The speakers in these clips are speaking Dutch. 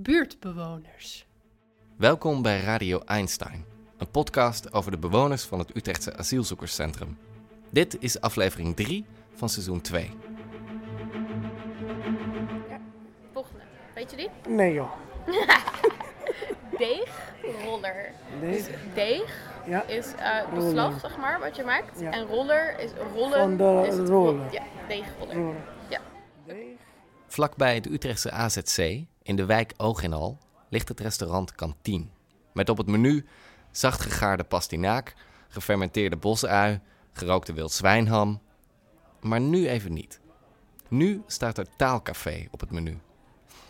Buurtbewoners. Welkom bij Radio Einstein, een podcast over de bewoners van het Utrechtse asielzoekerscentrum. Dit is aflevering 3 van seizoen 2. Volgende. Weet je die? Nee joh. Deegroller. Dus deeg Ja. is eh Roller. beslag, zeg maar, wat je maakt. Ja. En roller is rollen. Van de is het rollen. rol- Ja, deegroller. Roller. Ja. Nee. Vlakbij de Utrechtse AZC, in de wijk Ooginal, ligt het restaurant Kantien. Met op het menu zacht gegaarde pastinaak, gefermenteerde bosui, gerookte wild zwijnham. Maar nu even niet. Nu staat er taalcafé op het menu.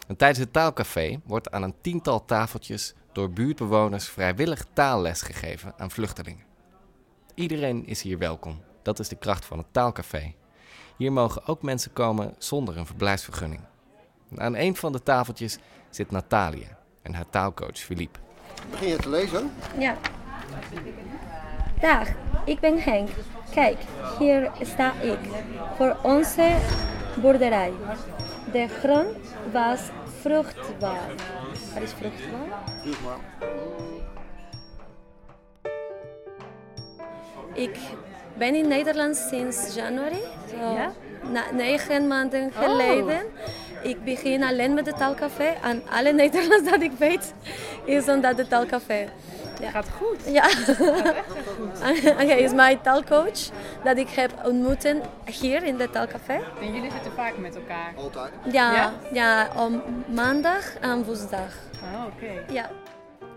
En tijdens het taalcafé wordt aan een tiental tafeltjes door buurtbewoners vrijwillig taalles gegeven aan vluchtelingen. Iedereen is hier welkom. Dat is de kracht van het taalcafé. Hier mogen ook mensen komen zonder een verblijfsvergunning. Aan een van de tafeltjes zit Natalia en haar taalcoach Philippe. Begin je te lezen? Ja. Dag, ik ben Henk. Kijk, hier sta ik voor onze boerderij. De grond was vruchtbaar. Wat is vruchtbaar? Vroeg maar. Ik ben in Nederland sinds januari. Zo Ja? na, negen maanden geleden. Ik begin alleen met het taalcafé. En alle Nederlands dat ik weet is omdat het taalcafé. Ja. Gaat goed. Ja, hij is mijn taalcoach dat ik heb ontmoeten hier in het taalcafé. En jullie zitten vaak met elkaar. Altijd. Ja, Ja? ja? om maandag en woensdag. Oh, oké. Ja.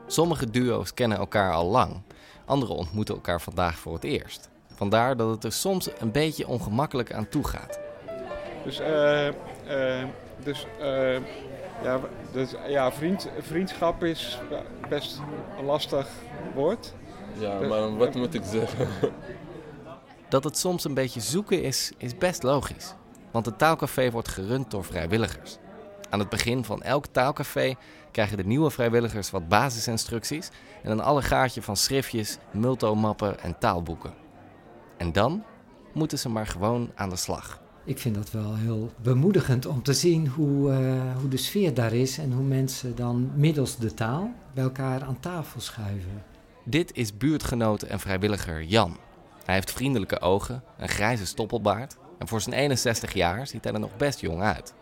Sommige duo's kennen elkaar al lang, andere ontmoeten elkaar vandaag voor het eerst. Vandaar dat het er soms een beetje ongemakkelijk aan toe gaat. Dus, eh, eh, dus, eh, ja, dus ja vriend, vriendschap is best een lastig woord. Ja, maar wat moet ik zeggen? Dat het soms een beetje zoeken is, is best logisch. Want het taalcafé wordt gerund door vrijwilligers. Aan het begin van elk taalcafé krijgen de nieuwe vrijwilligers wat basisinstructies en een allegaartje van schriftjes, multomappen en taalboeken. En dan moeten ze maar gewoon aan de slag. Ik vind dat wel heel bemoedigend om te zien hoe, eh, hoe de sfeer daar is en hoe mensen dan middels de taal bij elkaar aan tafel schuiven. Dit is buurtgenoot en vrijwilliger Jan. Hij heeft vriendelijke ogen, een grijze stoppelbaard en voor zijn 61 jaar ziet hij er nog best jong uit.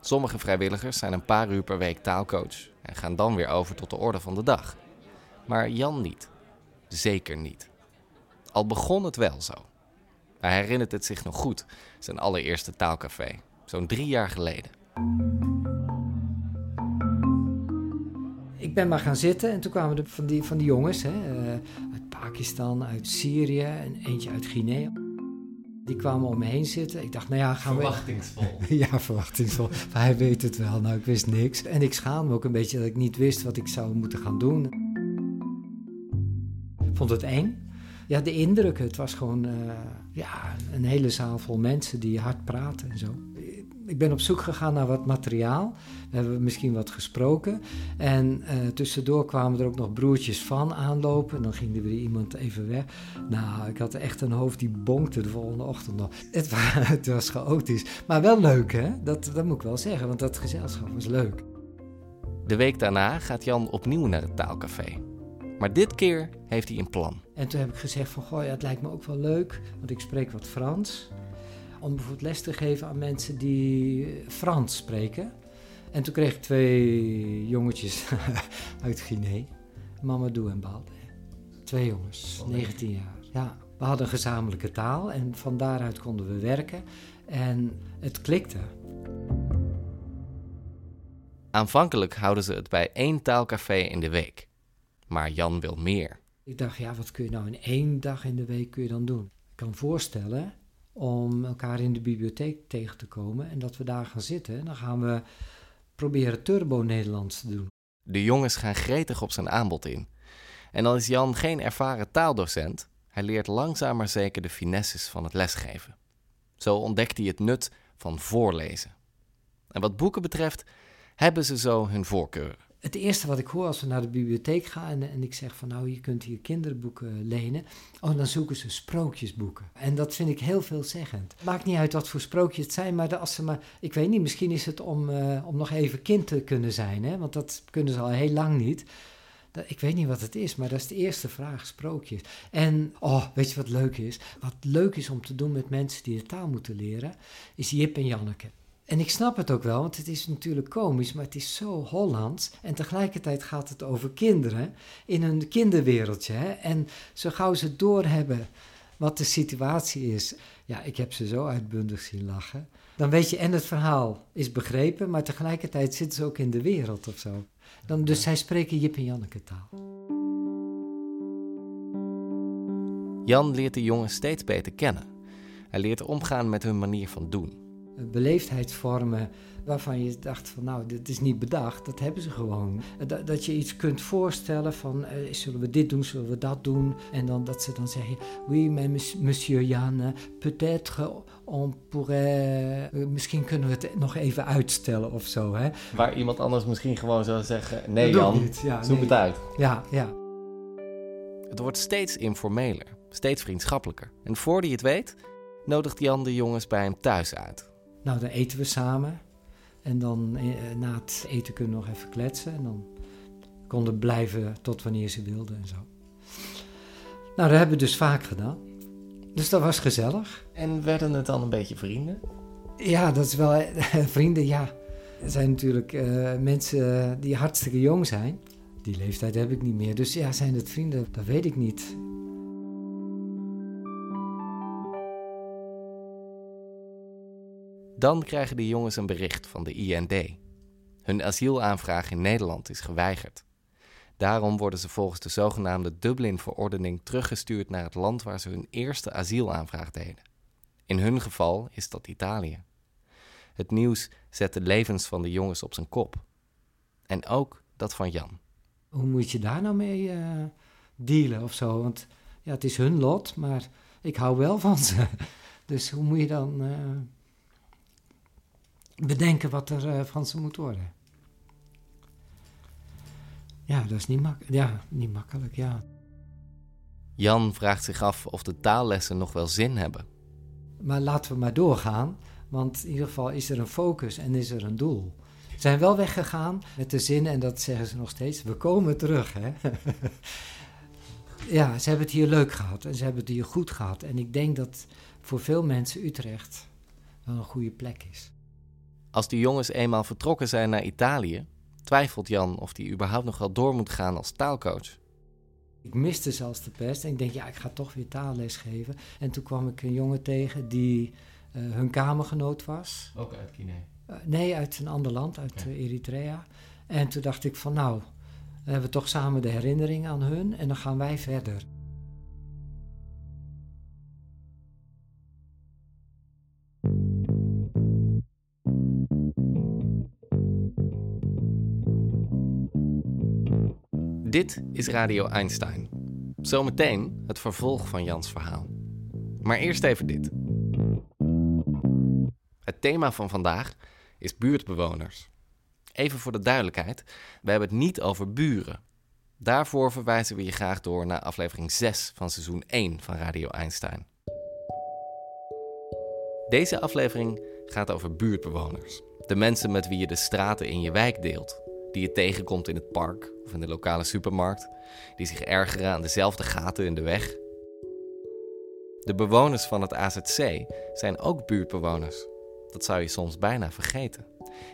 Sommige vrijwilligers zijn een paar uur per week taalcoach en gaan dan weer over tot de orde van de dag. Maar Jan niet. Zeker niet. Al begon het wel zo. Hij herinnert het zich nog goed, zijn allereerste taalcafé, zo'n drie jaar geleden. Ik ben maar gaan zitten en toen kwamen er van die, van die jongens hè, eh, uit Pakistan, uit Syrië en eentje uit Guinea. Die kwamen om me heen zitten. Ik dacht, nou ja, gaan we... Verwachtingsvol. Ja, verwachtingsvol. Maar hij weet het wel. Nou, ik wist niks. En ik schaam me ook een beetje dat ik niet wist wat ik zou moeten gaan doen. Ik vond het eng. Ja, de indruk. Het was gewoon eh, ja, een hele zaal vol mensen die hard praten en zo. Ik ben op zoek gegaan naar wat materiaal. We hebben misschien wat gesproken. En eh, tussendoor kwamen er ook nog broertjes van aanlopen. En dan ging er weer iemand even weg. Nou, ik had echt een hoofd die bonkte de volgende ochtend nog. Het, wa- het was chaotisch. Maar wel leuk, hè? Dat, dat moet ik wel zeggen, want dat gezelschap was leuk. De week daarna gaat Jan opnieuw naar het taalcafé. Maar dit keer heeft hij een plan. En toen heb ik gezegd van, goh, ja, het lijkt me ook wel leuk, want ik spreek wat Frans. Om bijvoorbeeld les te geven aan mensen die Frans spreken. En toen kreeg ik twee jongetjes uit Guinea, Mamadou en Balde. Twee jongens, 19 jaar. Ja, we hadden een gezamenlijke taal en van daaruit konden we werken. En het klikte. Aanvankelijk houden ze het bij één taalcafé in de week. Maar Jan wil meer. Ik dacht, ja, wat kun je nou in één dag in de week kun je dan doen? Ik kan voorstellen om elkaar in de bibliotheek tegen te komen en dat we daar gaan zitten. Dan gaan we proberen Turbo Nederlands te doen. De jongens gaan gretig op zijn aanbod in. En dan is Jan geen ervaren taaldocent, hij leert langzaam maar zeker de finesses van het lesgeven. Zo ontdekt hij het nut van voorlezen. En wat boeken betreft, hebben ze zo hun voorkeuren. Het eerste wat ik hoor als we naar de bibliotheek gaan en, en ik zeg van nou, je kunt hier kinderboeken lenen. Oh, dan zoeken ze sprookjesboeken. En dat vind ik heel veelzeggend. Maakt niet uit wat voor sprookjes het zijn, maar als ze maar, ik weet niet, misschien is het om, uh, om nog even kind te kunnen zijn, hè? want dat kunnen ze al heel lang niet. Ik weet niet wat het is, maar dat is de eerste vraag, sprookjes. En, oh, weet je wat leuk is? Wat leuk is om te doen met mensen die de taal moeten leren, is Jip en Janneke. En ik snap het ook wel, want het is natuurlijk komisch, maar het is zo Hollands. En tegelijkertijd gaat het over kinderen in een kinderwereldje. Hè? En zo gauw ze doorhebben wat de situatie is. Ja, ik heb ze zo uitbundig zien lachen. Dan weet je, en het verhaal is begrepen, maar tegelijkertijd zitten ze ook in de wereld of zo. Dan, dus zij spreken Jip en Janneke taal. Jan leert de jongens steeds beter kennen. Hij leert omgaan met hun manier van doen beleefdheidsvormen waarvan je dacht van nou, dit is niet bedacht, dat hebben ze gewoon. Dat, dat je iets kunt voorstellen van uh, zullen we dit doen, zullen we dat doen. En dan dat ze dan zeggen, oui, mais monsieur Jan, peut-être on pourrait, uh, misschien kunnen we het nog even uitstellen of zo. Hè? Waar iemand anders misschien gewoon zou zeggen, nee Jan, ja, zoek nee. het uit. Ja, ja. Het wordt steeds informeler, steeds vriendschappelijker. En voordat je het weet, nodigt Jan de jongens bij hem thuis uit. Nou, dan eten we samen. En dan eh, na het eten kunnen we nog even kletsen. En dan konden blijven tot wanneer ze wilden en zo. Nou, dat hebben we dus vaak gedaan. Dus dat was gezellig. En werden het dan een beetje vrienden? Ja, dat is wel vrienden, ja. Er zijn natuurlijk uh, mensen die hartstikke jong zijn. Die leeftijd heb ik niet meer. Dus ja, zijn het vrienden? Dat weet ik niet. Dan krijgen de jongens een bericht van de IND. Hun asielaanvraag in Nederland is geweigerd. Daarom worden ze volgens de zogenaamde Dublin-verordening teruggestuurd naar het land waar ze hun eerste asielaanvraag deden. In hun geval is dat Italië. Het nieuws zet de levens van de jongens op zijn kop. En ook dat van Jan. Hoe moet je daar nou mee uh, dealen of zo? Want ja, het is hun lot, maar ik hou wel van ze. Dus hoe moet je dan. Uh bedenken wat er uh, van ze moet worden. Ja, dat is niet, mak ja, niet makkelijk, ja. Jan vraagt zich af of de taallessen nog wel zin hebben. Maar laten we maar doorgaan, want in ieder geval is er een focus en is er een doel. Ze zijn wel weggegaan met de zin, en dat zeggen ze nog steeds, we komen terug. Hè? ja, ze hebben het hier leuk gehad en ze hebben het hier goed gehad. En ik denk dat voor veel mensen Utrecht wel een goede plek is. Als de jongens eenmaal vertrokken zijn naar Italië, twijfelt Jan of hij überhaupt nog wel door moet gaan als taalcoach. Ik miste zelfs de pest en ik denk, ja, ik ga toch weer taalles geven. En toen kwam ik een jongen tegen die uh, hun kamergenoot was. Ook uit Guinea? Uh, nee, uit een ander land, uit okay. Eritrea. En toen dacht ik van, nou, we hebben toch samen de herinnering aan hun en dan gaan wij verder. Dit is Radio Einstein. Zometeen het vervolg van Jans verhaal. Maar eerst even dit. Het thema van vandaag is buurtbewoners. Even voor de duidelijkheid, we hebben het niet over buren. Daarvoor verwijzen we je graag door naar aflevering 6 van seizoen 1 van Radio Einstein. Deze aflevering gaat over buurtbewoners. De mensen met wie je de straten in je wijk deelt die je tegenkomt in het park of in de lokale supermarkt, die zich ergeren aan dezelfde gaten in de weg. De bewoners van het AZC zijn ook buurtbewoners. Dat zou je soms bijna vergeten.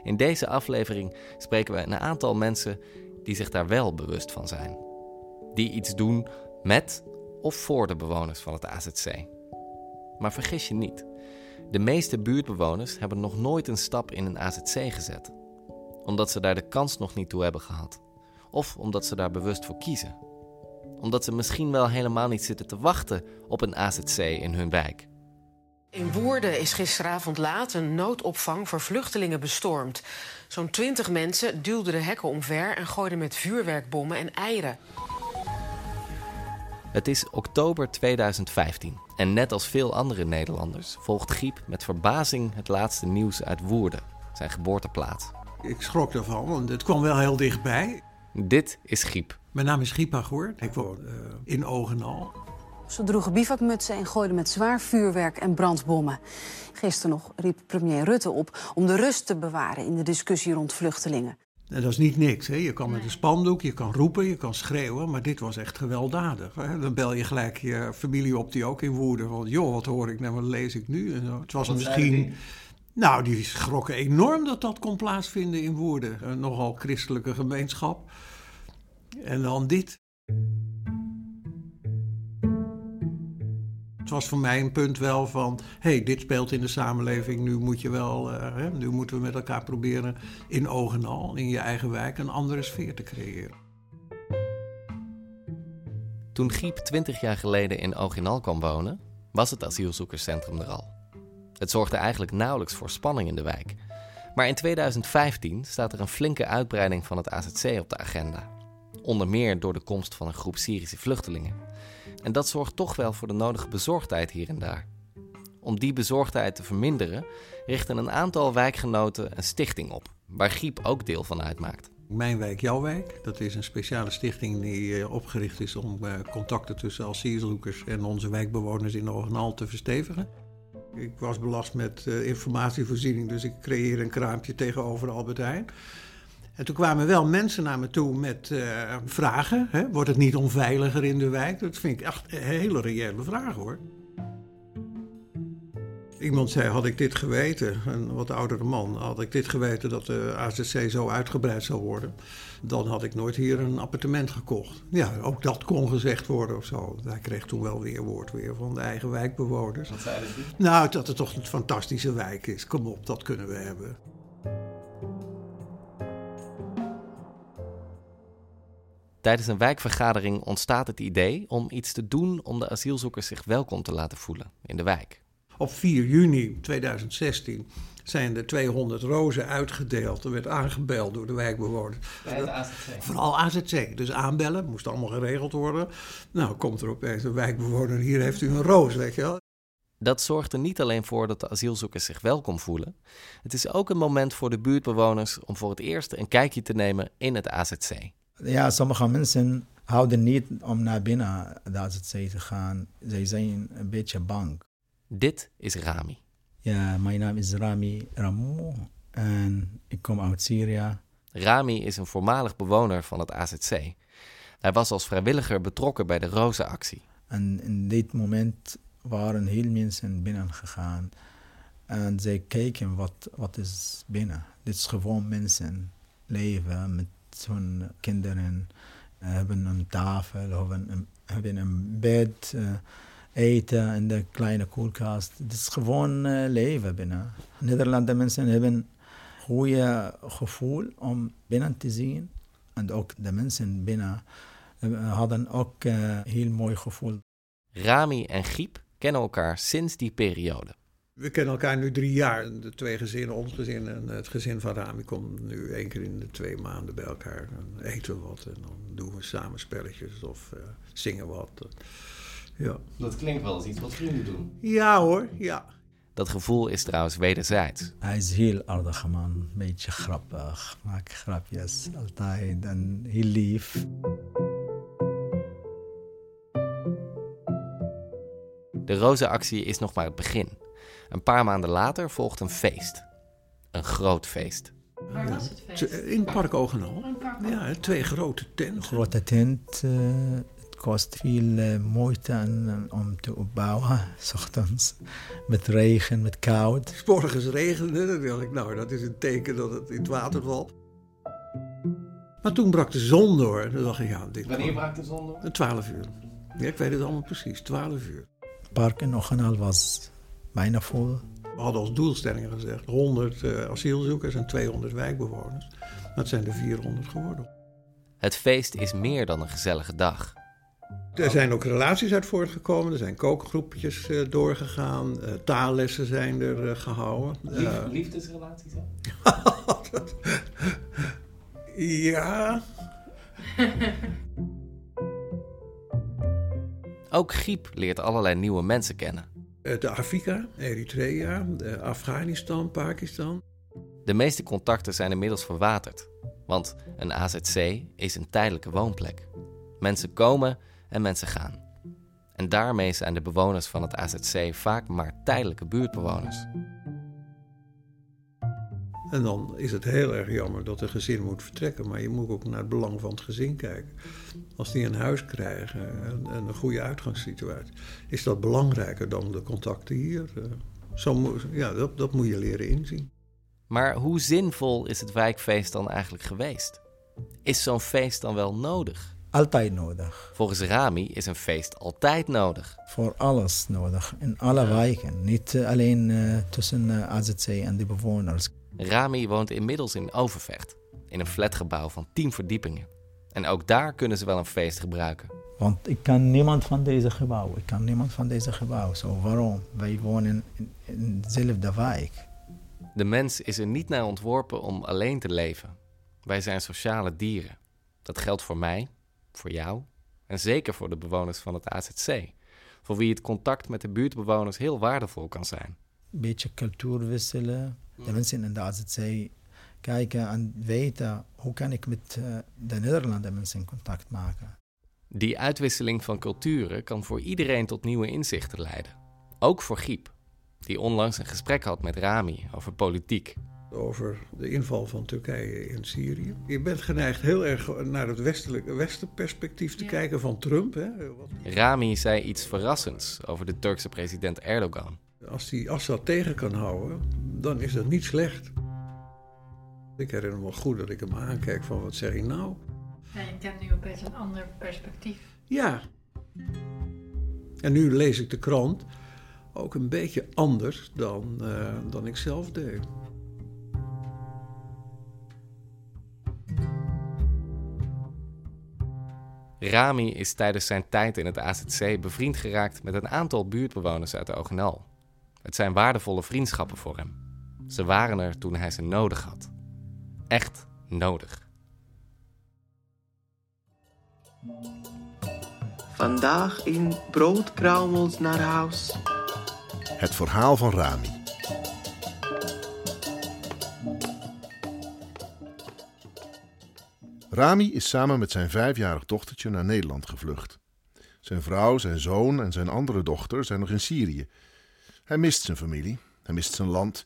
In deze aflevering spreken we een aantal mensen die zich daar wel bewust van zijn. Die iets doen met of voor de bewoners van het AZC. Maar vergis je niet, de meeste buurtbewoners hebben nog nooit een stap in een AZC gezet omdat ze daar de kans nog niet toe hebben gehad. Of omdat ze daar bewust voor kiezen. Omdat ze misschien wel helemaal niet zitten te wachten op een AZC in hun wijk. In Woerden is gisteravond laat een noodopvang voor vluchtelingen bestormd. Zo'n twintig mensen duwden de hekken omver en gooiden met vuurwerkbommen en eieren. Het is oktober 2015 en net als veel andere Nederlanders volgt Giep met verbazing het laatste nieuws uit Woerden, zijn geboorteplaats. Ik schrok ervan, want het kwam wel heel dichtbij. Dit is Giep. Mijn naam is Giep Agoort. Ik woon uh, in Ogenal. Ze droegen bivakmutsen en gooiden met zwaar vuurwerk en brandbommen. Gisteren nog riep premier Rutte op om de rust te bewaren in de discussie rond vluchtelingen. En dat is niet niks. Hè? Je kan met een spandoek, je kan roepen, je kan schreeuwen, maar dit was echt gewelddadig. Hè? Dan bel je gelijk je familie op die ook in woede. Van, joh, wat hoor ik nou, wat lees ik nu? En zo. Het was misschien... Nou, die schrokken enorm dat dat kon plaatsvinden in Woerden. Een nogal christelijke gemeenschap. En dan dit. Het was voor mij een punt wel van, hey, dit speelt in de samenleving, nu moet je wel, uh, hè, nu moeten we met elkaar proberen in oog en al, in je eigen wijk, een andere sfeer te creëren. Toen Giep 20 jaar geleden in Oog en Al kwam wonen, was het asielzoekerscentrum er al. Het zorgde eigenlijk nauwelijks voor spanning in de wijk. Maar in 2015 staat er een flinke uitbreiding van het AZC op de agenda. Onder meer door de komst van een groep Syrische vluchtelingen. En dat zorgt toch wel voor de nodige bezorgdheid hier en daar. Om die bezorgdheid te verminderen, richten een aantal wijkgenoten een stichting op, waar Giep ook deel van uitmaakt. Mijn wijk, jouw wijk. Dat is een speciale stichting die opgericht is om contacten tussen asielzoekers en onze wijkbewoners in Ogenal te verstevigen. Ik was belast met informatievoorziening, dus ik creëerde een kraampje tegenover Albert Heijn. En toen kwamen wel mensen naar me toe met uh, vragen. Hè? Wordt het niet onveiliger in de wijk? Dat vind ik echt een hele reële vraag hoor. Iemand zei, had ik dit geweten, een wat oudere man, had ik dit geweten dat de AZC zo uitgebreid zou worden, dan had ik nooit hier een appartement gekocht. Ja, ook dat kon gezegd worden of zo. Hij kreeg toen wel weer woord weer van de eigen wijkbewoners. Wat zeiden die? Nou, dat het toch een fantastische wijk is. Kom op, dat kunnen we hebben. Tijdens een wijkvergadering ontstaat het idee om iets te doen om de asielzoekers zich welkom te laten voelen in de wijk. Op 4 juni 2016 zijn er 200 rozen uitgedeeld. Er werd aangebeld door de wijkbewoners. Bij het AZC? Vooral AZC. Dus aanbellen, moest allemaal geregeld worden. Nou, komt er opeens een wijkbewoner, hier heeft u een roos, weet je wel. Dat zorgt er niet alleen voor dat de asielzoekers zich welkom voelen. Het is ook een moment voor de buurtbewoners om voor het eerst een kijkje te nemen in het AZC. Ja, sommige mensen houden niet om naar binnen de AZC te gaan. Zij zijn een beetje bang. Dit is Rami. Ja, mijn naam is Rami Ramou en ik kom uit Syrië. Rami is een voormalig bewoner van het AZC. Hij was als vrijwilliger betrokken bij de Rozenactie. En in dit moment waren heel mensen binnen gegaan. En zij keken wat, wat is binnen. Dit is gewoon mensen leven met hun kinderen. Hebben een tafel, hebben een, hebben een bed, uh, eten in de kleine koelkast. Het is gewoon uh, leven binnen. Nederlandse mensen hebben een goede gevoel om binnen te zien. En ook de mensen binnen hadden ook een uh, heel mooi gevoel. Rami en Giep kennen elkaar sinds die periode. We kennen elkaar nu drie jaar. De twee gezinnen, ons gezin en het gezin van Rami, komen nu één keer in de twee maanden bij elkaar. Dan eten we wat en dan doen we samen spelletjes of uh, zingen wat. Ja. Dat klinkt wel als iets wat vrienden doen. Ja hoor, ja. Dat gevoel is trouwens wederzijds. Hij is heel aardig man, een beetje grappig, maakt grapjes altijd en heel lief. De Rozenactie is nog maar het begin. Een paar maanden later volgt een feest. Een groot feest. Waar was het feest? In het Park Ogenal. Ja, twee grote tenten. Grote tent. Uh, het kost veel uh, moeite om te opbouwen. S ochtends. Met regen, met koud. Morgens regende. Dan dacht ik, nou, dat is een teken dat het in het water valt. Maar toen brak de zon door. Dan dacht ik, ja, dit Wanneer brak de zon door? 12 uur. Ja, ik weet het allemaal precies, 12 uur. Het park in Ogenal was bijna vol. We hadden als doelstelling gezegd 100 uh, asielzoekers en 200 wijkbewoners. Dat zijn er 400 geworden. Het feest is meer dan een gezellige dag. Er zijn ook relaties uit voortgekomen. Er zijn kookgroepjes uh, doorgegaan. Uh, taallessen zijn er uh, gehouden. Lief, liefdesrelaties ook? ja. ook Giep leert allerlei nieuwe mensen kennen. De Afrika, Eritrea, Afghanistan, Pakistan. De meeste contacten zijn inmiddels verwaterd. Want een AZC is een tijdelijke woonplek. Mensen komen en mensen gaan. En daarmee zijn de bewoners van het AZC vaak maar tijdelijke buurtbewoners. En dan is het heel erg jammer dat een gezin moet vertrekken, maar je moet ook naar het belang van het gezin kijken. Als die een huis krijgen en, een goede uitgangssituatie, is dat belangrijker dan de contacten hier. Eh, zo, ja, dat, dat moet je leren inzien. Maar hoe zinvol is het wijkfeest dan eigenlijk geweest? Is zo'n feest dan wel nodig? Altijd nodig. Volgens Rami is een feest altijd nodig. Voor alles nodig, in alle wijken. Niet eh, alleen uh, tussen uh, AZC en de bewoners. Rami woont inmiddels in Overvecht, in een flatgebouw van 10 verdiepingen. En ook daar kunnen ze wel een feest gebruiken. Want ik kan niemand van deze gebouw. Ik kan niemand van deze gebouw. Zo, waarom? Wij wonen in, in dezelfde wijk. De mens is er niet naar ontworpen om alleen te leven. Wij zijn sociale dieren. Dat geldt voor mij, voor jou en zeker voor de bewoners van het AZC, voor wie het contact met de buurtbewoners heel waardevol kan zijn. Een beetje cultuur wisselen. De mensen in de AZC kijken en weten hoe kan ik met eh, de Nederlandse mensen in contact maken. Die uitwisseling van culturen kan voor iedereen tot nieuwe inzichten leiden. Ook voor Giep, die onlangs een gesprek had met Rami over politiek. Over de inval van Turkije in Syrië. Je bent geneigd heel erg naar het westelijke westenperspectief te kijken van Trump. Hè? Rami zei iets verrassends over de Turkse president Erdogan. Als hij Assad tegen kan houden, dan is dat niet slecht. Ik herinner me wel goed dat ik hem aankijk van wat zeg je nou? Ja, je kent nu opeens een ander perspectief. Ja. En nu lees ik de krant ook een beetje anders dan, uh, dan ik zelf deed. Rami is tijdens zijn tijd in het AZC bevriend geraakt met een aantal buurtbewoners uit de Ogenal. Het zijn waardevolle vriendschappen voor hem. Ze waren er toen hij ze nodig had. Echt nodig. Vandaag in Broodkruimels naar huis. Het verhaal van Rami. Rami is samen met zijn vijfjarig dochtertje naar Nederland gevlucht. Zijn vrouw, zijn zoon en zijn andere dochter zijn nog in Syrië. Hij mist zijn familie, hij mist zijn land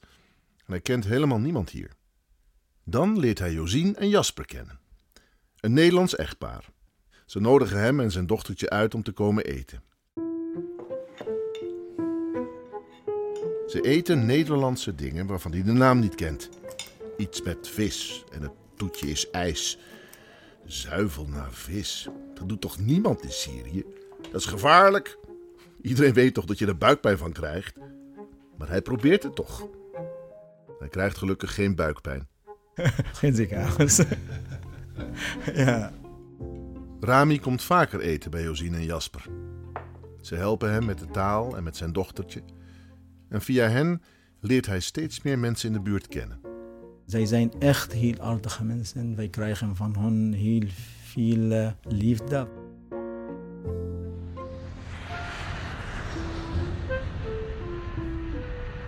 en hij kent helemaal niemand hier. Dan leert hij Josien en Jasper kennen. Een Nederlands echtpaar. Ze nodigen hem en zijn dochtertje uit om te komen eten. Ze eten Nederlandse dingen waarvan hij de naam niet kent. Iets met vis en het toetje is ijs. Zuivel naar vis. Dat doet toch niemand in Syrië? Dat is gevaarlijk. Iedereen weet toch dat je er buikpijn van krijgt? Maar hij probeert het toch. Hij krijgt gelukkig geen buikpijn. geen ziekenhuis. ja. Rami komt vaker eten bij Josine en Jasper. Ze helpen hem met de taal en met zijn dochtertje. En via hen leert hij steeds meer mensen in de buurt kennen. Zij zijn echt heel aardige mensen. Wij krijgen van hen heel veel eh, liefde.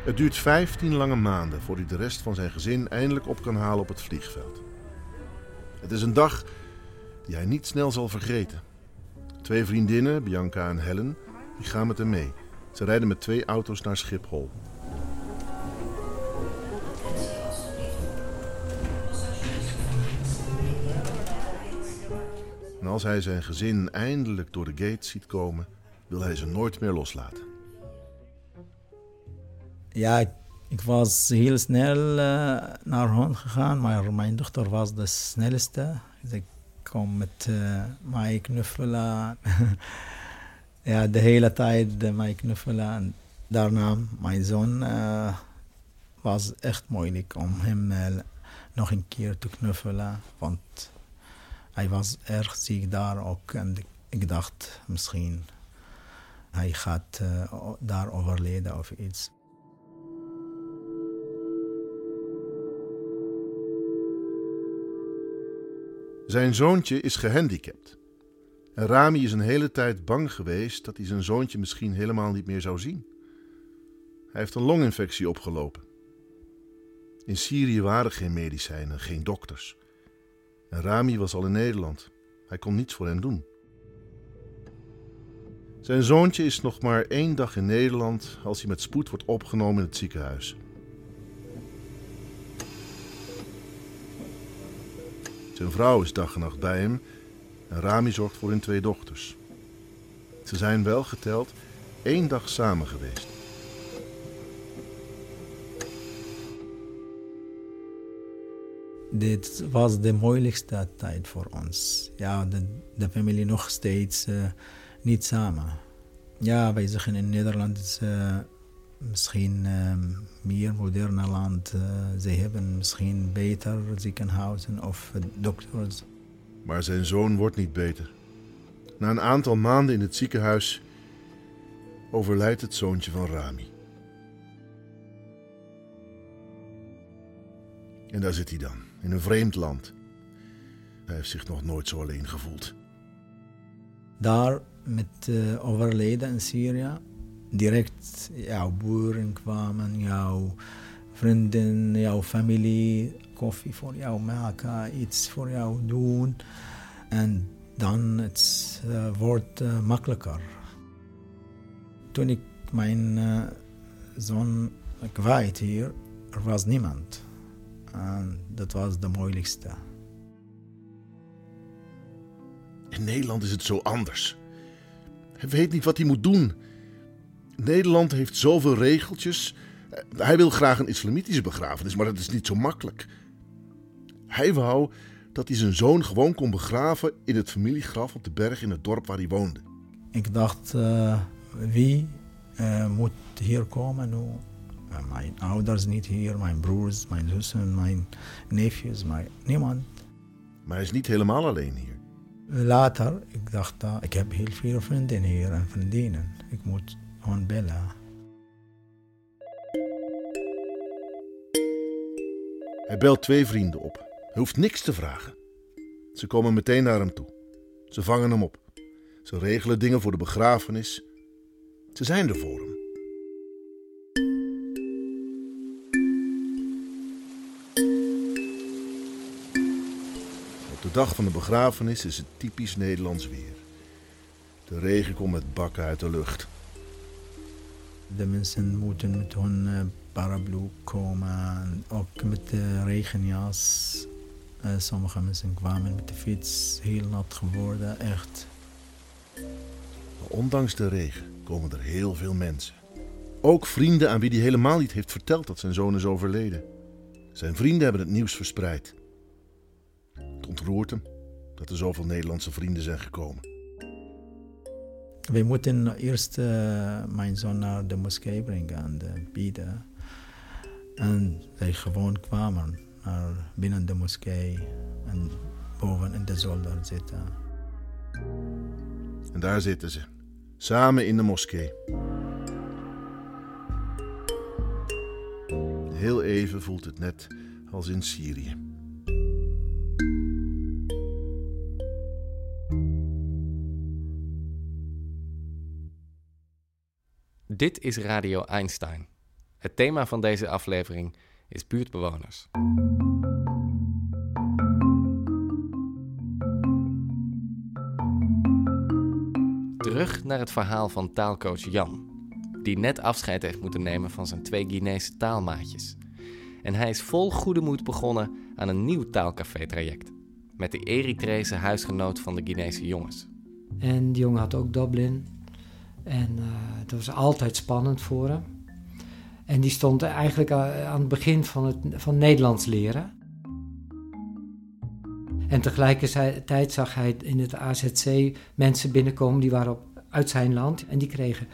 Het duurt 15 lange maanden voor hij de rest van zijn gezin eindelijk op kan halen op het vliegveld. Het is een dag die hij niet snel zal vergeten. Twee vriendinnen, Bianca en Helen, die gaan met hem mee. Ze rijden met twee auto's naar Schiphol. En als hij zijn gezin eindelijk door de gate ziet komen, wil hij ze nooit meer loslaten. Ja, ik was heel snel uh, naar hen gegaan, maar mijn dochter was de snelste. Dus ik kwam met uh, mij knuffelen. ja, de hele tijd uh, mij knuffelen. En daarna, mijn zoon uh, was echt moeilijk om hem nog een keer te knuffelen. Want hij was erg ziek daar ook. En ik dacht misschien hij gaat uh, daar overleden of iets. Zijn zoontje is gehandicapt. En Rami is een hele tijd bang geweest dat hij zijn zoontje misschien helemaal niet meer zou zien. Hij heeft een longinfectie opgelopen. In Syrië waren geen medicijnen, geen dokters. En Rami was al in Nederland. Hij kon niets voor hem doen. Zijn zoontje is nog maar één dag in Nederland als hij met spoed wordt opgenomen in het ziekenhuis. Zijn vrouw is dag en nacht bij hem en Rami zorgt voor hun twee dochters. Ze zijn wel geteld één dag samen geweest. Dit was de moeilijkste tijd voor ons. Ja, de, de familie nog steeds uh, niet samen. Ja, wij zeggen in Nederland is uh, misschien uh, meer moderne land. Uh, ze hebben misschien beter ziekenhuizen of dokters. Maar zijn zoon wordt niet beter. Na een aantal maanden in het ziekenhuis overlijdt het zoontje van Rami. En daar zit hij dan, in een vreemd land. Hij heeft zich nog nooit zo alleen gevoeld. Daar met uh, overleden in Syrië, direct jouw boeren kwamen, jouw vrienden, jouw familie, koffie voor jou maken, iets voor jou doen. En dan het uh, wordt uh, makkelijker. Toen ik mijn zoon kwijt hier, er was niemand. En dat was de moeilijkste. In Nederland is het zo anders. Hij weet niet wat hij moet doen. Nederland heeft zoveel regeltjes. Hij wil graag een islamitische begrafenis, maar dat is niet zo makkelijk. Hij wou dat hij zijn zoon gewoon kon begraven in het familiegraf op de berg in het dorp waar hij woonde. Ik dacht, uh, wie uh, moet hier komen mijn ouders niet hier, mijn broers, mijn zussen, mijn neefjes, mijn, niemand. Maar hij is niet helemaal alleen hier. Later, ik dacht, uh, ik heb heel veel vrienden hier en vriendinnen. Ik moet gewoon bellen. Hij belt twee vrienden op. Hij hoeft niks te vragen. Ze komen meteen naar hem toe. Ze vangen hem op. Ze regelen dingen voor de begrafenis. Ze zijn er voor hem. De dag van de begrafenis is het typisch Nederlands weer. De regen komt met bakken uit de lucht. De mensen moeten met hun uh, paraplu komen, ook met de regenjas. Uh, sommige mensen kwamen met de fiets, heel nat geworden, echt. Ondanks de regen komen er heel veel mensen. Ook vrienden aan wie hij helemaal niet heeft verteld dat zijn zoon is overleden. Zijn vrienden hebben het nieuws verspreid. Hem dat er zoveel Nederlandse vrienden zijn gekomen. We moeten eerst uh, mijn zoon naar de moskee brengen en uh, bieden. En zij gewoon kwamen naar binnen de moskee en boven in de zolder zitten. En daar zitten ze, samen in de moskee. Heel even voelt het net als in Syrië. Dit is Radio Einstein. Het thema van deze aflevering is buurtbewoners. Terug naar het verhaal van taalcoach Jan, die net afscheid heeft moeten nemen van zijn twee Guinese taalmaatjes. En hij is vol goede moed begonnen aan een nieuw taalcafé-traject met de Eritrese huisgenoot van de Guinese jongens. En die jongen had ook Dublin. En uh, het was altijd spannend voor hem. En die stond eigenlijk aan het begin van het van Nederlands leren. En tegelijkertijd zag hij in het AZC mensen binnenkomen die waren op, uit zijn land. En die kregen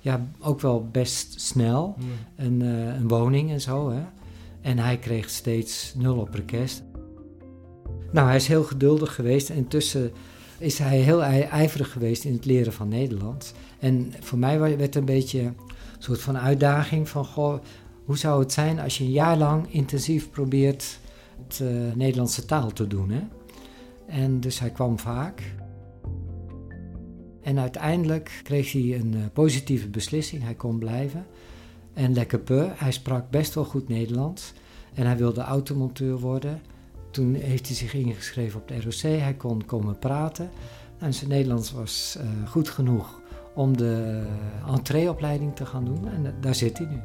ja, ook wel best snel een, uh, een woning en zo. Hè. En hij kreeg steeds nul op request. Nou, hij is heel geduldig geweest. En intussen is hij heel ij- ijverig geweest in het leren van Nederlands. En voor mij werd het een beetje een soort van uitdaging van... Goh, hoe zou het zijn als je een jaar lang intensief probeert het eh, Nederlandse taal te doen, hè? En dus hij kwam vaak. En uiteindelijk kreeg hij een eh, positieve beslissing. Hij kon blijven. En lekker peu. Hij sprak best wel goed Nederlands. En hij wilde automonteur worden. Toen heeft hij zich ingeschreven op de ROC. Hij kon komen praten. En zijn Nederlands was eh, goed genoeg om de entreeopleiding te gaan doen. En eh, daar zit hij nu.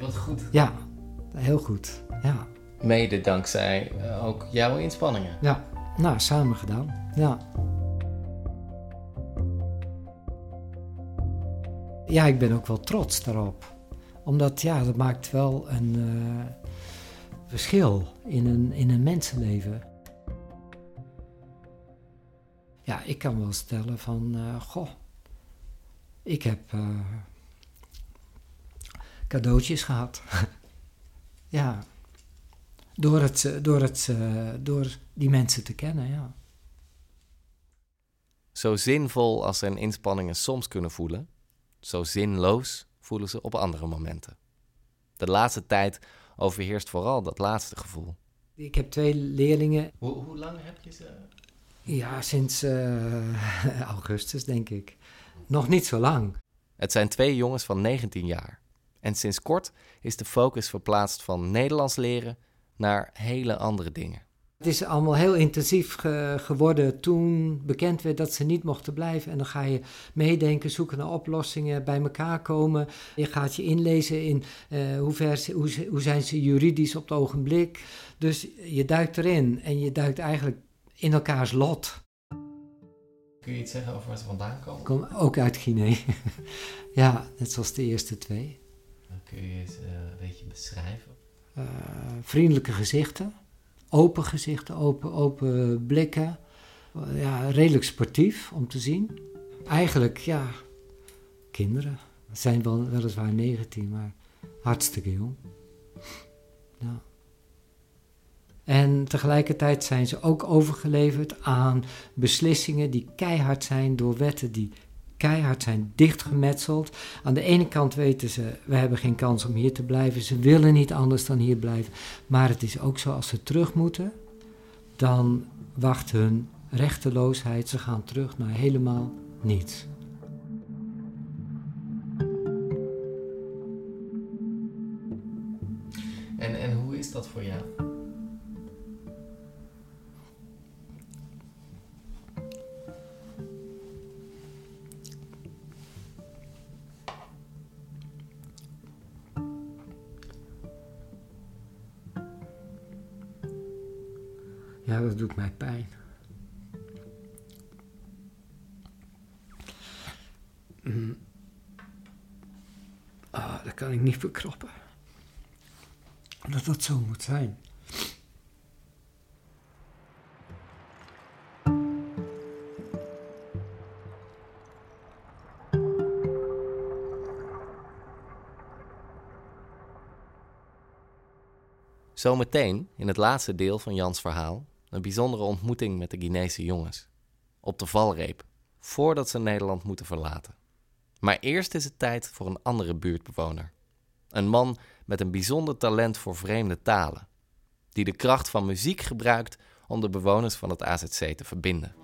Wat goed. Ja, heel goed. Ja, Mede dankzij eh, ook jouw inspanningen. ja. nou, samen gedaan. Ja. Ja, ik ben ook wel trots daarop. Omdat, ja, dat maakt wel een eh, verschil in een, in een mensenleven. Ja, ik kan wel stellen van, eh, goh, ik heb eh, cadeautjes gehad. ja, door, het, eh, door, het, door die mensen te kennen, ja. Zo zinvol als zijn inspanningen soms kunnen voelen, zo zinloos voelen ze op andere momenten. De laatste tijd overheerst vooral dat laatste gevoel. Ik heb twee leerlingen, Hoe, hoe lang heb je ze? ja, sinds eh, augustus denk ik. Nog niet zo lang. Het zijn twee jongens van 19 jaar. En sinds kort is de focus verplaatst van Nederlands leren naar hele andere dingen. Het is allemaal heel intensief ge- geworden toen bekend werd dat ze niet mochten blijven. En dan ga je meedenken, zoeken naar oplossingen, bij elkaar komen. Je gaat je inlezen in eh, hoe, ver, ze- hoe, ze- hoe zijn ze juridisch op het ogenblik. Dus je duikt erin en je duikt eigenlijk in elkaars lot. Kun je iets zeggen over waar ze vandaan komen? Ik kom ook uit Guinea. ja, net zoals de eerste twee. Dan kun je ze een beetje beschrijven. Eh, vriendelijke gezichten, open gezichten, open, open blikken. Ja, redelijk sportief om te zien. Eigenlijk, ja, kinderen. Ze zijn wel, weliswaar 19, maar hartstikke jong. Ja. En tegelijkertijd zijn ze ook overgeleverd aan beslissingen die keihard zijn door wetten die keihard zijn dichtgemetseld. Aan de ene kant weten ze, we hebben geen kans om hier te blijven. Ze willen niet anders dan hier blijven. Maar het is ook zo, als ze terug moeten, dan wacht hun rechteloosheid. Ze gaan terug naar helemaal niets. En, en hoe is dat voor jou? Dat doet mij pijn. Mm. Ah, dat kan ik niet verkroppen. Dat dat zo moet zijn. Zometeen, in het laatste deel van Jans verhaal, een bijzondere ontmoeting met de Guinese jongens. Op de valreep, voordat ze Nederland moeten verlaten. Maar eerst is het tijd voor een andere buurtbewoner. Een man met een bijzonder talent voor vreemde talen. Die de kracht van muziek gebruikt om de bewoners van het AZC te verbinden.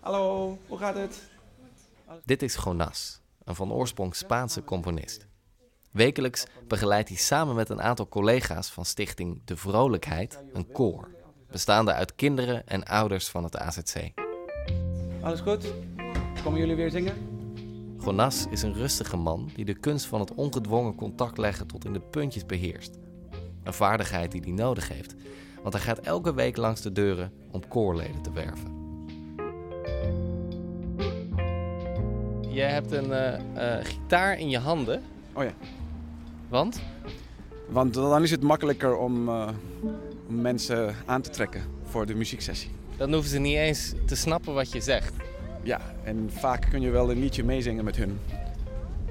Hallo, hoe gaat het? Dit is Jonas, een van oorsprong Spaanse componist. Wekelijks begeleidt hij samen met een aantal collega's van stichting De Vrolijkheid een koor, bestaande uit kinderen en ouders van het AZC. Alles goed? Komen jullie weer zingen? Jonas is een rustige man die de kunst van het ongedwongen contact leggen tot in de puntjes beheerst. Een vaardigheid die hij nodig heeft, want hij gaat elke week langs de deuren om koorleden te werven. Jij hebt een eh, eh, gitaar in je handen. Oh ja. Want? Want dan is het makkelijker eh, om, mensen aan te trekken voor de muzieksessie. Dan hoeven ze niet eens te snappen wat je zegt. Ja, en vaak kun je wel een liedje meezingen met hun.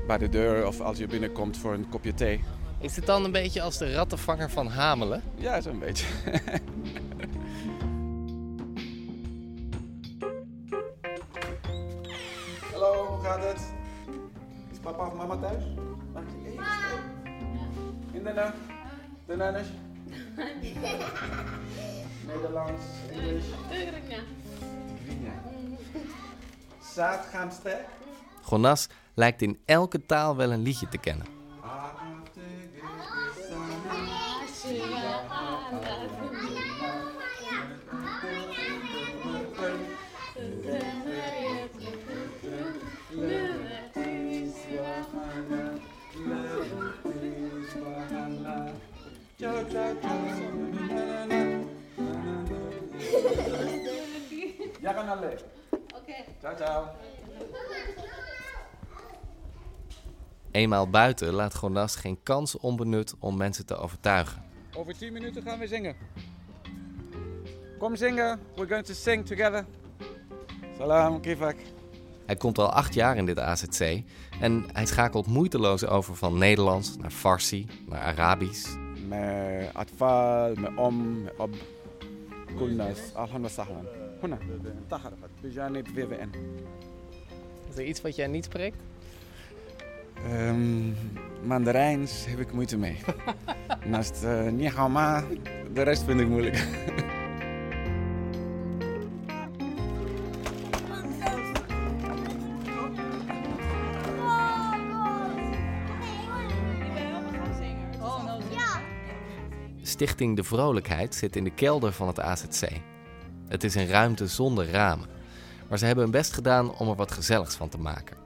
Bij de deur of als je binnenkomt voor een kopje thee. Is het dan een beetje als de rattenvanger van Hamelen? Ja, zo'n beetje. Hallo, hoe gaat het? Is papa of mama thuis? De nannies. Nederlands, Engels. Divina. Zaad gaan sterk. Jonas lijkt in elke taal wel een liedje te kennen. Ja, gaan alle. Oké. Ciao, ciao. Eenmaal buiten laat Jonas geen kans onbenut om mensen te overtuigen. Over 10 minuten gaan we zingen. Kom zingen. We're going to sing together. Salam, kifak. Hij komt al acht jaar in dit AZC en hij schakelt moeiteloos over van Nederlands naar Farsi, naar Arabisch. Atfal, met om, met ob. Kulnas. Alhamdulillah sahlan. Huna. Taharafat. Bijanib VWN. Is er iets wat jij niet spreekt? Um, Mandarijns heb ik moeite mee. Naast uh, ni hao ma, de rest vind ik moeilijk. Stichting De Vrolijkheid zit in de kelder van het AZC. Het is een ruimte zonder ramen. Maar ze hebben hun best gedaan om er wat gezelligs van te maken.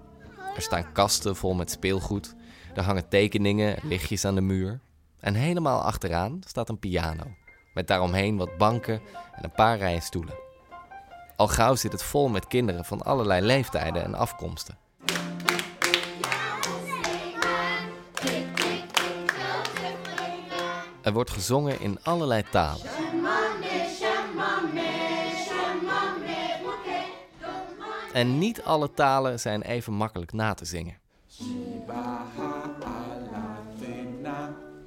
Er staan kasten vol met speelgoed. Er hangen tekeningen en lichtjes aan de muur. En helemaal achteraan staat een piano. Met daaromheen wat banken en een paar rijen stoelen. Al gauw zit het vol met kinderen van allerlei leeftijden en afkomsten. Er wordt gezongen in allerlei talen. En niet alle talen zijn even makkelijk na te zingen.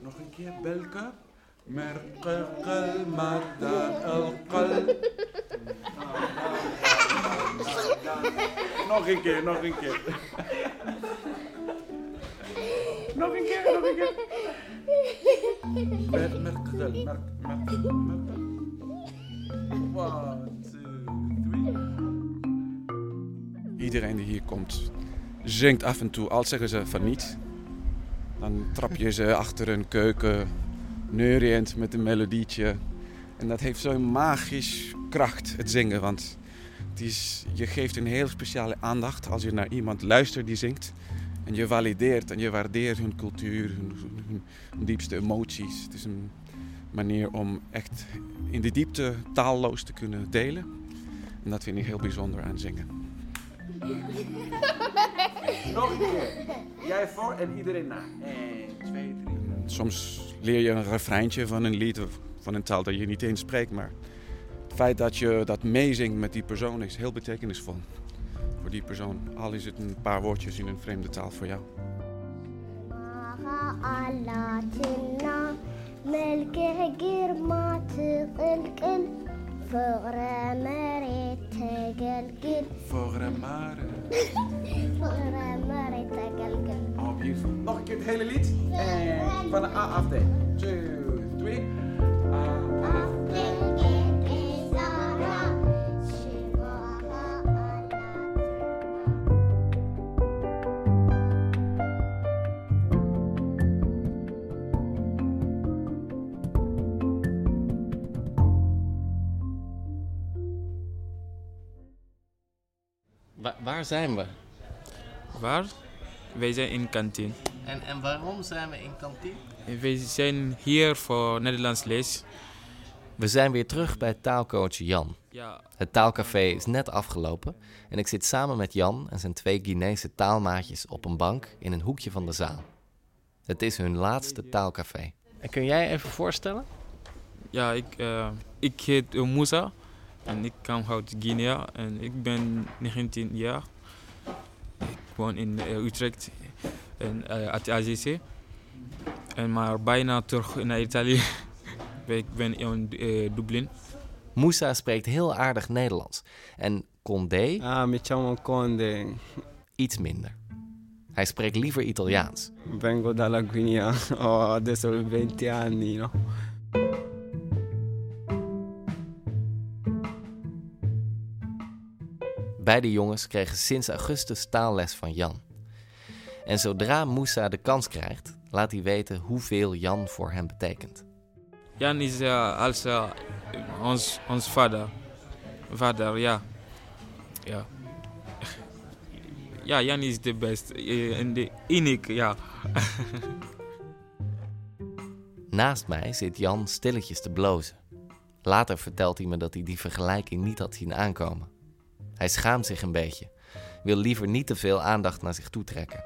Nog een keer alqal. Nog een keer, nog een keer. Nog een keer, nog een keer. Mer- Merqal, merk, merk, merk. One, two, three. Iedereen die hier komt, zingt af en toe, al zeggen ze van niet. Dan trap je ze achter een keuken, neuriënd met een melodietje. En dat heeft zo'n magisch kracht, het zingen. Want het is, je geeft een heel speciale aandacht als je naar iemand luistert die zingt. En je valideert en je waardeert hun cultuur, hun, hun, hun diepste emoties. Het is een manier om echt in de diepte taalloos te kunnen delen. En dat vind ik heel bijzonder aan zingen. Nog een keer. Jij voor en iedereen na. 1, 2, 3. Soms leer je een refreintje van een lied of van een taal dat je niet eens spreekt. Maar het feit dat je dat meezingt met die persoon is heel betekenisvol voor die persoon. Al is het een paar woordjes in een vreemde taal voor jou. Oh, beautiful. Nog een keer het hele lied. Eh, van de A af D. Two, three. Waar zijn we? Waar? Wij zijn in kantine. En, en waarom zijn we in kantine? Wij zijn hier voor Nederlands les. We zijn weer terug bij taalcoach Jan. Ja. Het taalcafé is net afgelopen en ik zit samen met Jan en zijn twee Guinese taalmaatjes op een bank in een hoekje van de zaal. Het is hun laatste taalcafé. En kun jij even voorstellen? Ja, ik, eh, ik heet Moussa en ik kom uit Guinea en ik ben 19 jaar. Ik woon in eh, Utrecht en uh, het AZC. En maar bijna terug naar Italië. ik ben in eh, Dublin. Moussa spreekt heel aardig Nederlands. En Condé, Ah, me chamo Conde. iets minder. Hij spreekt liever Italiaans. Vengo dalla Guinea, ho adesso 20 anni, no? Beide jongens kregen sinds augustus taalles van Jan. En zodra Moussa de kans krijgt, laat hij weten hoeveel Jan voor hem betekent. Jan is uh, als uh, ons, ons vader. Vader, ja. Ja. Ja, Jan is de beste. eh, En de unieke, ja. Naast mij zit Jan stilletjes te blozen. Later vertelt hij me dat hij die vergelijking niet had zien aankomen. Hij schaamt zich een beetje, wil liever niet te veel aandacht naar zich toe trekken.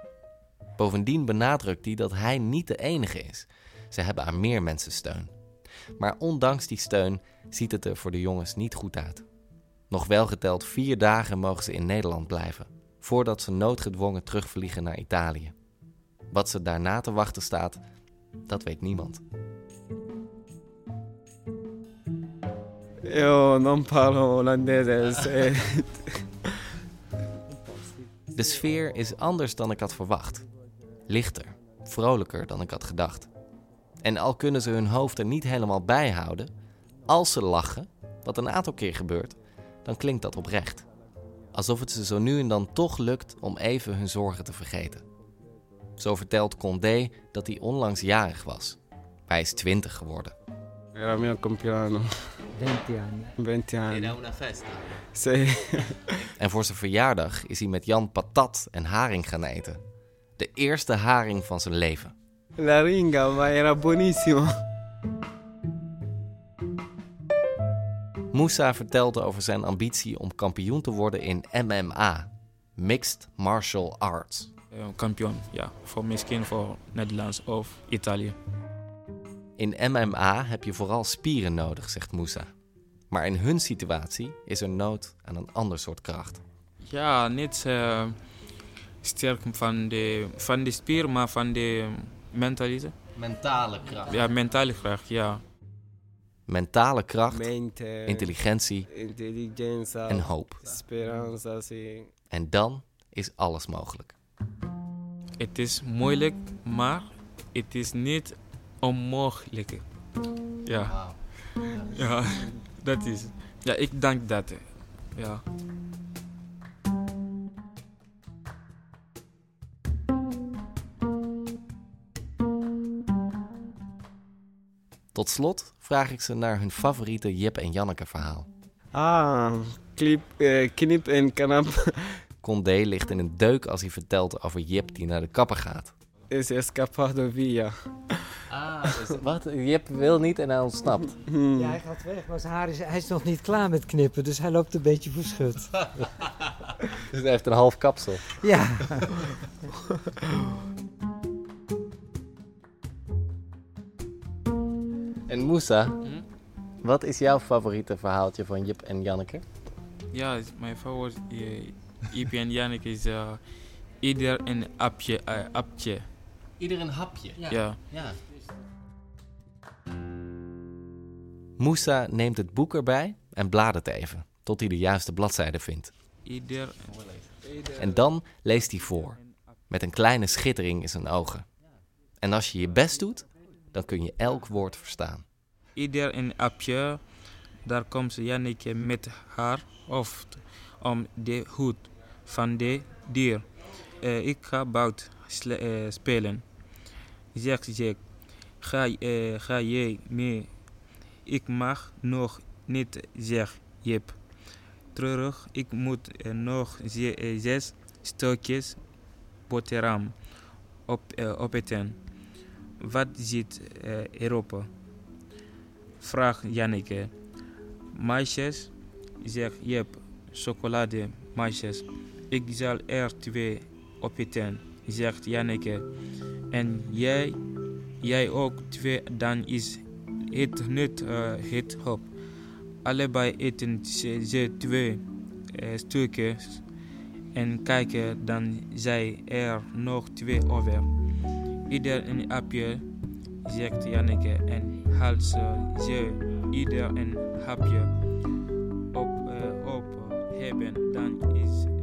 Bovendien benadrukt hij dat hij niet de enige is. Ze hebben aan meer mensen steun. Maar ondanks die steun ziet het er voor de jongens niet goed uit. Nog wel geteld vier dagen mogen ze in Nederland blijven, voordat ze noodgedwongen terugvliegen naar Italië. Wat ze daarna te wachten staat, dat weet niemand. Io non parlo olandese. De sfeer is anders dan ik had verwacht. Lichter, vrolijker dan ik had gedacht. En al kunnen ze hun hoofd er niet helemaal bij houden, als ze lachen, wat een aantal keer gebeurt, dan klinkt dat oprecht. Alsof het ze zo nu en dan toch lukt om even hun zorgen te vergeten. Zo vertelt Condé dat hij onlangs jarig was. Hij is 20 geworden. Era il mio compleanno. 20 anni. 20 anni. Era una festa. Sì. En voor zijn verjaardag is hij met Jan patat en haring gaan eten. De eerste haring van zijn leven. La ringa, ma era buonissimo. Moussa vertelde over zijn ambitie om kampioen te worden in MMA, Mixed Martial Arts. Eh, kampioen, ja. Voor misschien voor Nederlands of Italië. In MMA heb je vooral spieren nodig, zegt Moussa. Maar in hun situatie is er nood aan een ander soort kracht. Ja, niet eh, sterk van de, van de spier, maar van de mentaliteit. Mentale kracht. Ja, mentale kracht, ja. Mentale kracht, Mente, intelligentie en hoop. En dan is alles mogelijk. Het is moeilijk, maar het is niet onmogelijk. Ja. Ja, dat is. Ja, ik denk dat. Ja. Tot slot vraag ik ze naar hun favoriete Jip en Janneke verhaal. Ah, clip, eh, knip en knap. Condé ligt in een deuk als hij vertelt over Jip die naar de kapper gaat. Is escapado via. Ah, wat? Jip wil niet en hij ontsnapt. Ja, hij gaat weg, maar zijn haar is, hij is nog niet klaar met knippen, dus hij loopt een beetje verschut. Dus hij heeft een half kapsel. Ja. En Moussa, wat is jouw favoriete verhaaltje van Jip en Janneke? Ja, mijn favoriet uh, Iep en Jannik is eh, ieder een appje. eh, appje. Ieder een hapje? Ja. ja. Moussa neemt het boek erbij en bladert even, tot hij de juiste bladzijde vindt. Ieder, En dan leest hij voor, met een kleine schittering in zijn ogen. En als je je best doet, dan kun je elk woord verstaan. ieder een appje. Daar komt Janneke met haar hoofd om de hoed van de dier. Eh, ik ga sle- eh, spelen. Zegt Jack, ga, jij mee? Ik mag nog niet, zegt Jip. Terug, ik moet nog ze- zes stukjes boterham op, opeten. Wat zit erop? Vraagt Janneke. Meisjes, zegt Jip, chocolade, meisjes. Ik zal er twee opeten, zegt Janneke. En jij, jij ook twee, dan is het niet eh, het op. Allebei eten ze, twee eh, stukjes en kijken, dan zijn er nog twee over. Ieder een appje, zegt Janneke, en haalt ze, ze ieder een hapje op, eh, op hebben, dan is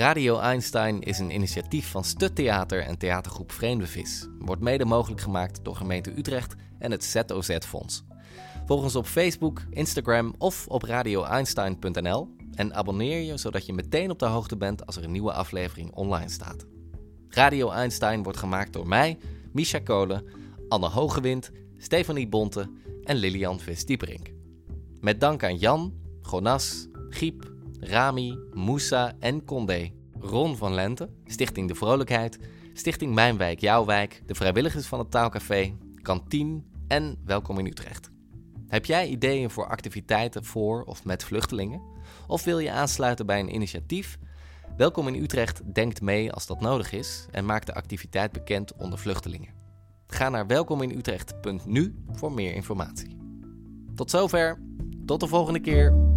Radio Einstein is een initiatief van Stut Theater en theatergroep Vreemde Vis. Wordt mede mogelijk gemaakt door gemeente Utrecht en het ZOZ-fonds. Volg ons op Facebook, Instagram of op radioeinstein.nl en abonneer je zodat je meteen op de hoogte bent als er een nieuwe aflevering online staat. Radio Einstein wordt gemaakt door mij, Misha Kolen, Anne Hogewind, Stefanie Bonte en Lilian Vis-Dieperink. Met dank aan Jan, Gonas, Giep, Rami, Moussa en Condé, Ron van Lente, Stichting De Vrolijkheid, Stichting Mijn Wijk, Jouw Wijk, de vrijwilligers van het Taalcafé, Kantien en Welkom in Utrecht. Heb jij ideeën voor activiteiten voor of met vluchtelingen? Of wil je aansluiten bij een initiatief? Welkom in Utrecht denkt mee als dat nodig is en maakt de activiteit bekend onder vluchtelingen. Ga naar welkominutrecht.nu voor meer informatie. Tot zover, tot de volgende keer.